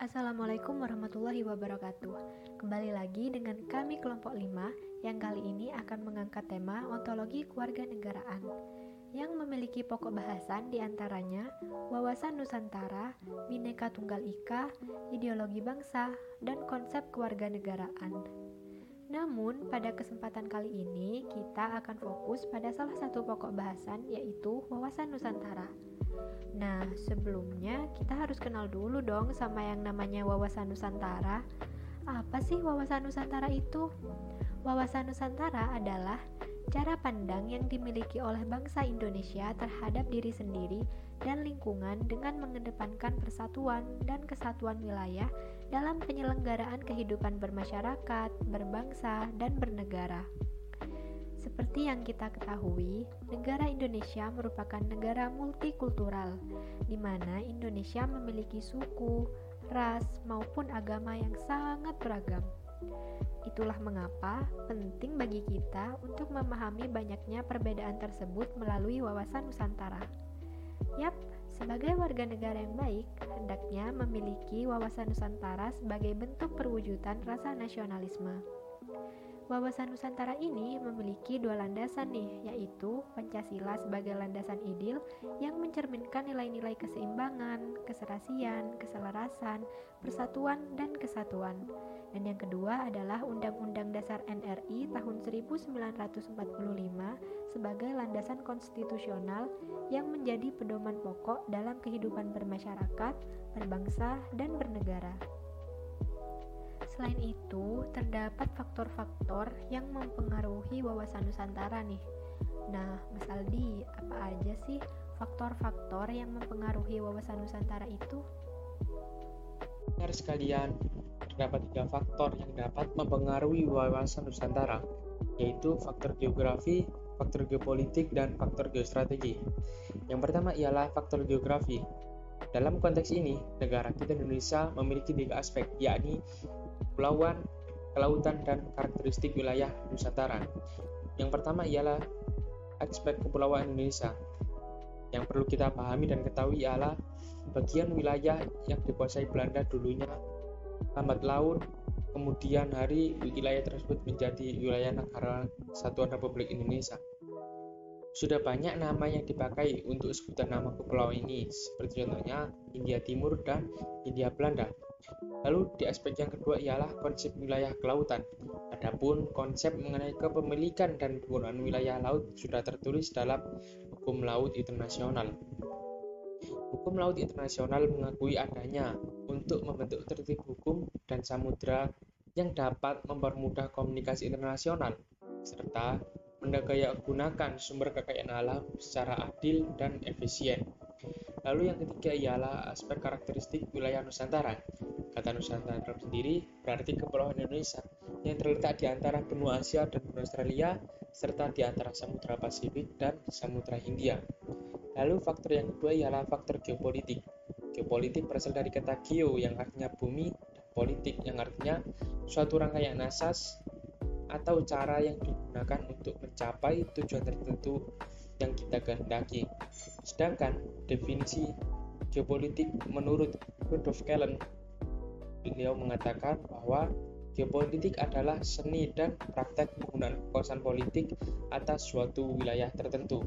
Assalamualaikum warahmatullahi wabarakatuh. Kembali lagi dengan kami kelompok 5 Yang kali ini akan mengangkat tema ontologi keluarga negaraan Yang memiliki pokok bahasan di antaranya Wawasan Nusantara, Bineka Tunggal Ika, Ideologi Bangsa, dan konsep keluarga negaraan namun, pada kesempatan kali ini kita akan fokus pada salah satu pokok bahasan yaitu wawasan Nusantara. Nah, sebelumnya kita harus kenal dulu dong sama yang namanya wawasan Nusantara. Apa sih wawasan Nusantara itu? Wawasan Nusantara adalah cara pandang yang dimiliki oleh bangsa Indonesia terhadap diri sendiri dan lingkungan dengan mengedepankan persatuan dan kesatuan wilayah dalam penyelenggaraan kehidupan bermasyarakat, berbangsa, dan bernegara. Seperti yang kita ketahui, negara Indonesia merupakan negara multikultural, di mana Indonesia memiliki suku, ras, maupun agama yang sangat beragam. Itulah mengapa penting bagi kita untuk memahami banyaknya perbedaan tersebut melalui wawasan Nusantara. Yap, sebagai warga negara yang baik, hendaknya memiliki wawasan Nusantara sebagai bentuk perwujudan rasa nasionalisme. Wawasan Nusantara ini memiliki dua landasan nih, yaitu Pancasila sebagai landasan idil yang mencerminkan nilai-nilai keseimbangan, keserasian, keselarasan, persatuan, dan kesatuan. Dan yang kedua adalah Undang-Undang Dasar NRI tahun 1945 sebagai landasan konstitusional yang menjadi pedoman pokok dalam kehidupan bermasyarakat, berbangsa, dan bernegara. Selain itu, terdapat faktor-faktor yang mempengaruhi wawasan Nusantara nih. Nah, Mas Aldi, apa aja sih faktor-faktor yang mempengaruhi wawasan Nusantara itu? Benar sekalian, terdapat tiga faktor yang dapat mempengaruhi wawasan Nusantara, yaitu faktor geografi, faktor geopolitik, dan faktor geostrategi. Yang pertama ialah faktor geografi. Dalam konteks ini, negara kita Indonesia memiliki tiga aspek, yakni kepulauan, kelautan, dan karakteristik wilayah Nusantara. Yang pertama ialah aspek kepulauan Indonesia. Yang perlu kita pahami dan ketahui ialah bagian wilayah yang dikuasai Belanda dulunya lambat laun kemudian hari wilayah tersebut menjadi wilayah negara Satuan Republik Indonesia. Sudah banyak nama yang dipakai untuk sebutan nama kepulauan ini, seperti contohnya India Timur dan India Belanda. Lalu di aspek yang kedua ialah konsep wilayah kelautan. Adapun konsep mengenai kepemilikan dan penggunaan wilayah laut sudah tertulis dalam Hukum Laut Internasional. Hukum Laut Internasional mengakui adanya untuk membentuk tertib hukum dan samudra yang dapat mempermudah komunikasi internasional serta mendaya-gunakan sumber kekayaan alam secara adil dan efisien. Lalu yang ketiga ialah aspek karakteristik wilayah Nusantara. Kata Nusantara sendiri berarti kepulauan Indonesia yang terletak di antara benua Asia dan benua Australia serta di antara Samudra Pasifik dan Samudra Hindia. Lalu faktor yang kedua ialah faktor geopolitik. Geopolitik berasal dari kata geo yang artinya bumi dan politik yang artinya suatu rangkaian asas atau cara yang digunakan untuk mencapai tujuan tertentu yang kita kehendaki. Sedangkan definisi geopolitik menurut Rudolf Kellen Beliau mengatakan bahwa geopolitik adalah seni dan praktek penggunaan kekuasaan politik atas suatu wilayah tertentu.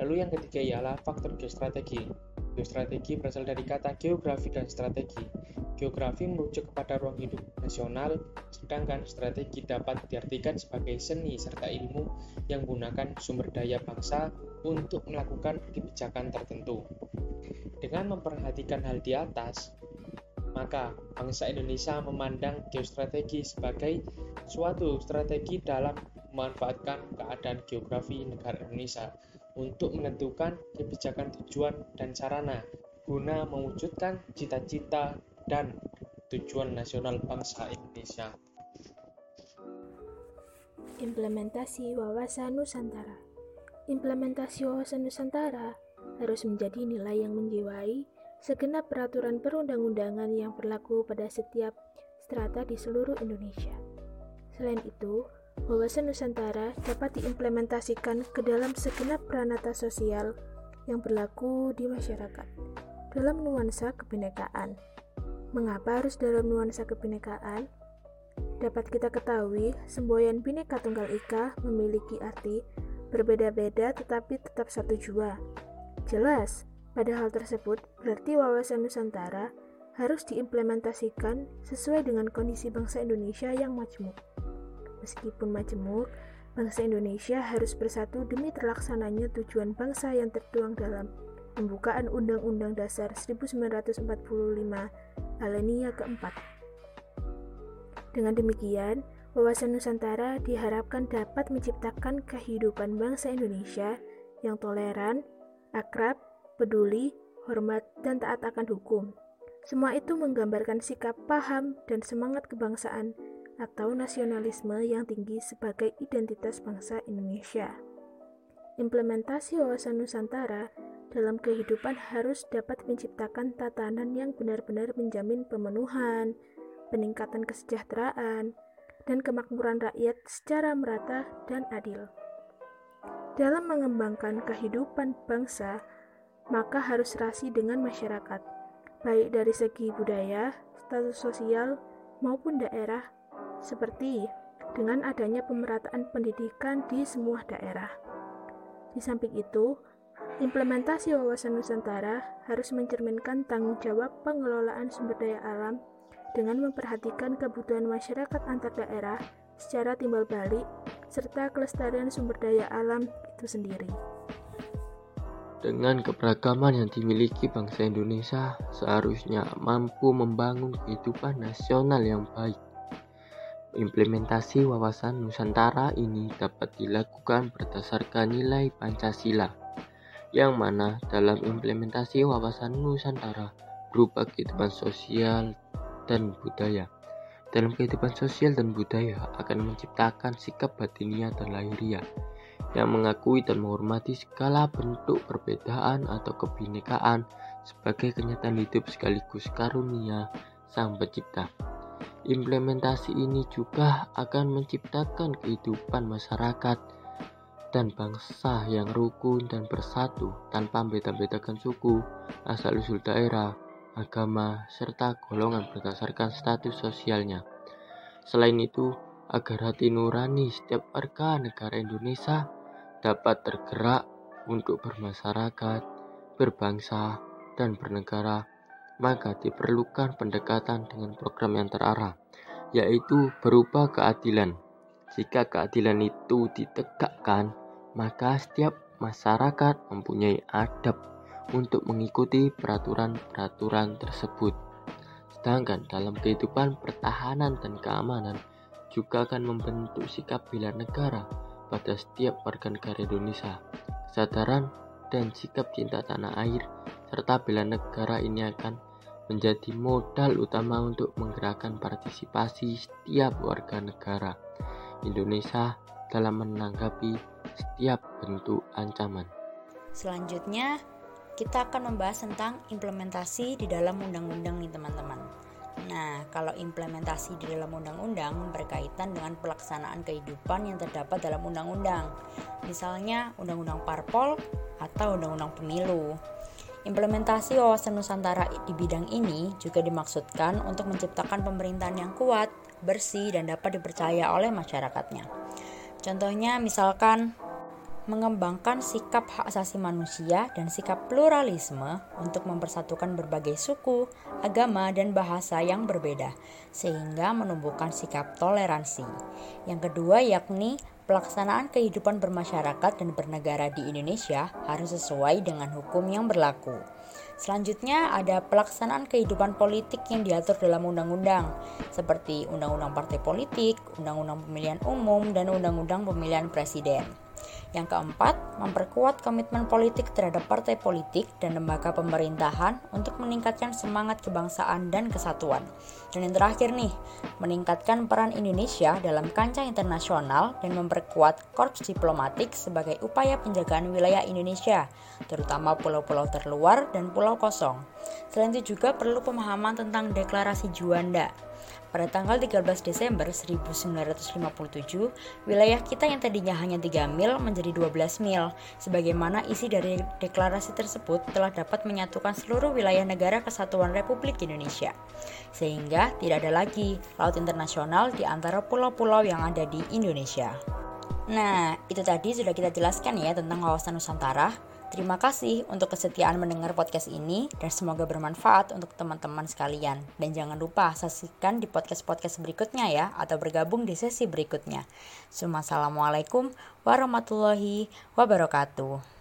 Lalu yang ketiga ialah faktor geostrategi. Geostrategi berasal dari kata geografi dan strategi. Geografi merujuk kepada ruang hidup nasional, sedangkan strategi dapat diartikan sebagai seni serta ilmu yang menggunakan sumber daya bangsa untuk melakukan kebijakan tertentu. Dengan memperhatikan hal di atas, maka bangsa Indonesia memandang geostrategi sebagai suatu strategi dalam memanfaatkan keadaan geografi negara Indonesia untuk menentukan kebijakan tujuan dan sarana guna mewujudkan cita-cita dan tujuan nasional bangsa Indonesia. Implementasi wawasan Nusantara Implementasi wawasan Nusantara harus menjadi nilai yang menjiwai segenap peraturan perundang-undangan yang berlaku pada setiap strata di seluruh Indonesia. Selain itu, wawasan Nusantara dapat diimplementasikan ke dalam segenap peranata sosial yang berlaku di masyarakat, dalam nuansa kebinekaan. Mengapa harus dalam nuansa kebinekaan? Dapat kita ketahui, semboyan Bhinneka Tunggal Ika memiliki arti berbeda-beda tetapi tetap satu jua. Jelas, pada hal tersebut berarti wawasan Nusantara harus diimplementasikan sesuai dengan kondisi bangsa Indonesia yang majemuk. Meskipun majemuk, bangsa Indonesia harus bersatu demi terlaksananya tujuan bangsa yang tertuang dalam pembukaan Undang-Undang Dasar 1945 alinea keempat. Dengan demikian, wawasan Nusantara diharapkan dapat menciptakan kehidupan bangsa Indonesia yang toleran, akrab, peduli, hormat, dan taat akan hukum. Semua itu menggambarkan sikap paham dan semangat kebangsaan atau nasionalisme yang tinggi sebagai identitas bangsa Indonesia. Implementasi wawasan Nusantara dalam kehidupan harus dapat menciptakan tatanan yang benar-benar menjamin pemenuhan, peningkatan kesejahteraan, dan kemakmuran rakyat secara merata dan adil. Dalam mengembangkan kehidupan bangsa, maka harus serasi dengan masyarakat, baik dari segi budaya, status sosial, maupun daerah seperti dengan adanya pemerataan pendidikan di semua daerah. Di samping itu, implementasi wawasan Nusantara harus mencerminkan tanggung jawab pengelolaan sumber daya alam dengan memperhatikan kebutuhan masyarakat antar daerah secara timbal balik serta kelestarian sumber daya alam itu sendiri. Dengan keberagaman yang dimiliki bangsa Indonesia, seharusnya mampu membangun kehidupan nasional yang baik Implementasi wawasan Nusantara ini dapat dilakukan berdasarkan nilai Pancasila, yang mana dalam implementasi wawasan Nusantara berupa kehidupan sosial dan budaya. Dalam kehidupan sosial dan budaya akan menciptakan sikap batinia dan lahiriah yang mengakui dan menghormati segala bentuk perbedaan atau kebinekaan sebagai kenyataan hidup sekaligus karunia Sang Pencipta. Implementasi ini juga akan menciptakan kehidupan masyarakat dan bangsa yang rukun dan bersatu tanpa beda-bedakan suku, asal-usul daerah, agama, serta golongan berdasarkan status sosialnya. Selain itu, agar hati nurani setiap warga negara Indonesia dapat tergerak untuk bermasyarakat, berbangsa, dan bernegara maka diperlukan pendekatan dengan program yang terarah, yaitu berupa keadilan. Jika keadilan itu ditegakkan, maka setiap masyarakat mempunyai adab untuk mengikuti peraturan-peraturan tersebut. Sedangkan dalam kehidupan pertahanan dan keamanan juga akan membentuk sikap bela negara pada setiap warga negara Indonesia. Kesadaran dan sikap cinta tanah air serta bela negara ini akan menjadi modal utama untuk menggerakkan partisipasi setiap warga negara Indonesia dalam menanggapi setiap bentuk ancaman. Selanjutnya, kita akan membahas tentang implementasi di dalam undang-undang nih teman-teman. Nah, kalau implementasi di dalam undang-undang berkaitan dengan pelaksanaan kehidupan yang terdapat dalam undang-undang. Misalnya undang-undang parpol atau undang-undang pemilu. Implementasi wawasan Nusantara di bidang ini juga dimaksudkan untuk menciptakan pemerintahan yang kuat, bersih, dan dapat dipercaya oleh masyarakatnya. Contohnya, misalkan mengembangkan sikap hak asasi manusia dan sikap pluralisme untuk mempersatukan berbagai suku, agama, dan bahasa yang berbeda, sehingga menumbuhkan sikap toleransi. Yang kedua, yakni pelaksanaan kehidupan bermasyarakat dan bernegara di Indonesia harus sesuai dengan hukum yang berlaku. Selanjutnya ada pelaksanaan kehidupan politik yang diatur dalam undang-undang seperti undang-undang partai politik, undang-undang pemilihan umum, dan undang-undang pemilihan presiden. Yang keempat, memperkuat komitmen politik terhadap partai politik dan lembaga pemerintahan untuk meningkatkan semangat kebangsaan dan kesatuan. Dan yang terakhir nih, meningkatkan peran Indonesia dalam kancah internasional dan memperkuat korps diplomatik sebagai upaya penjagaan wilayah Indonesia, terutama pulau-pulau terluar dan pulau kosong. Selain itu juga perlu pemahaman tentang deklarasi Juanda Pada tanggal 13 Desember 1957, wilayah kita yang tadinya hanya 3 mil menjadi 12 mil. Sebagaimana isi dari deklarasi tersebut telah dapat menyatukan seluruh wilayah negara kesatuan Republik Indonesia. Sehingga tidak ada lagi laut internasional di antara pulau-pulau yang ada di Indonesia. Nah, itu tadi sudah kita jelaskan ya tentang wawasan Nusantara. Terima kasih untuk kesetiaan mendengar podcast ini dan semoga bermanfaat untuk teman-teman sekalian. Dan jangan lupa saksikan di podcast-podcast berikutnya ya atau bergabung di sesi berikutnya. Assalamualaikum warahmatullahi wabarakatuh.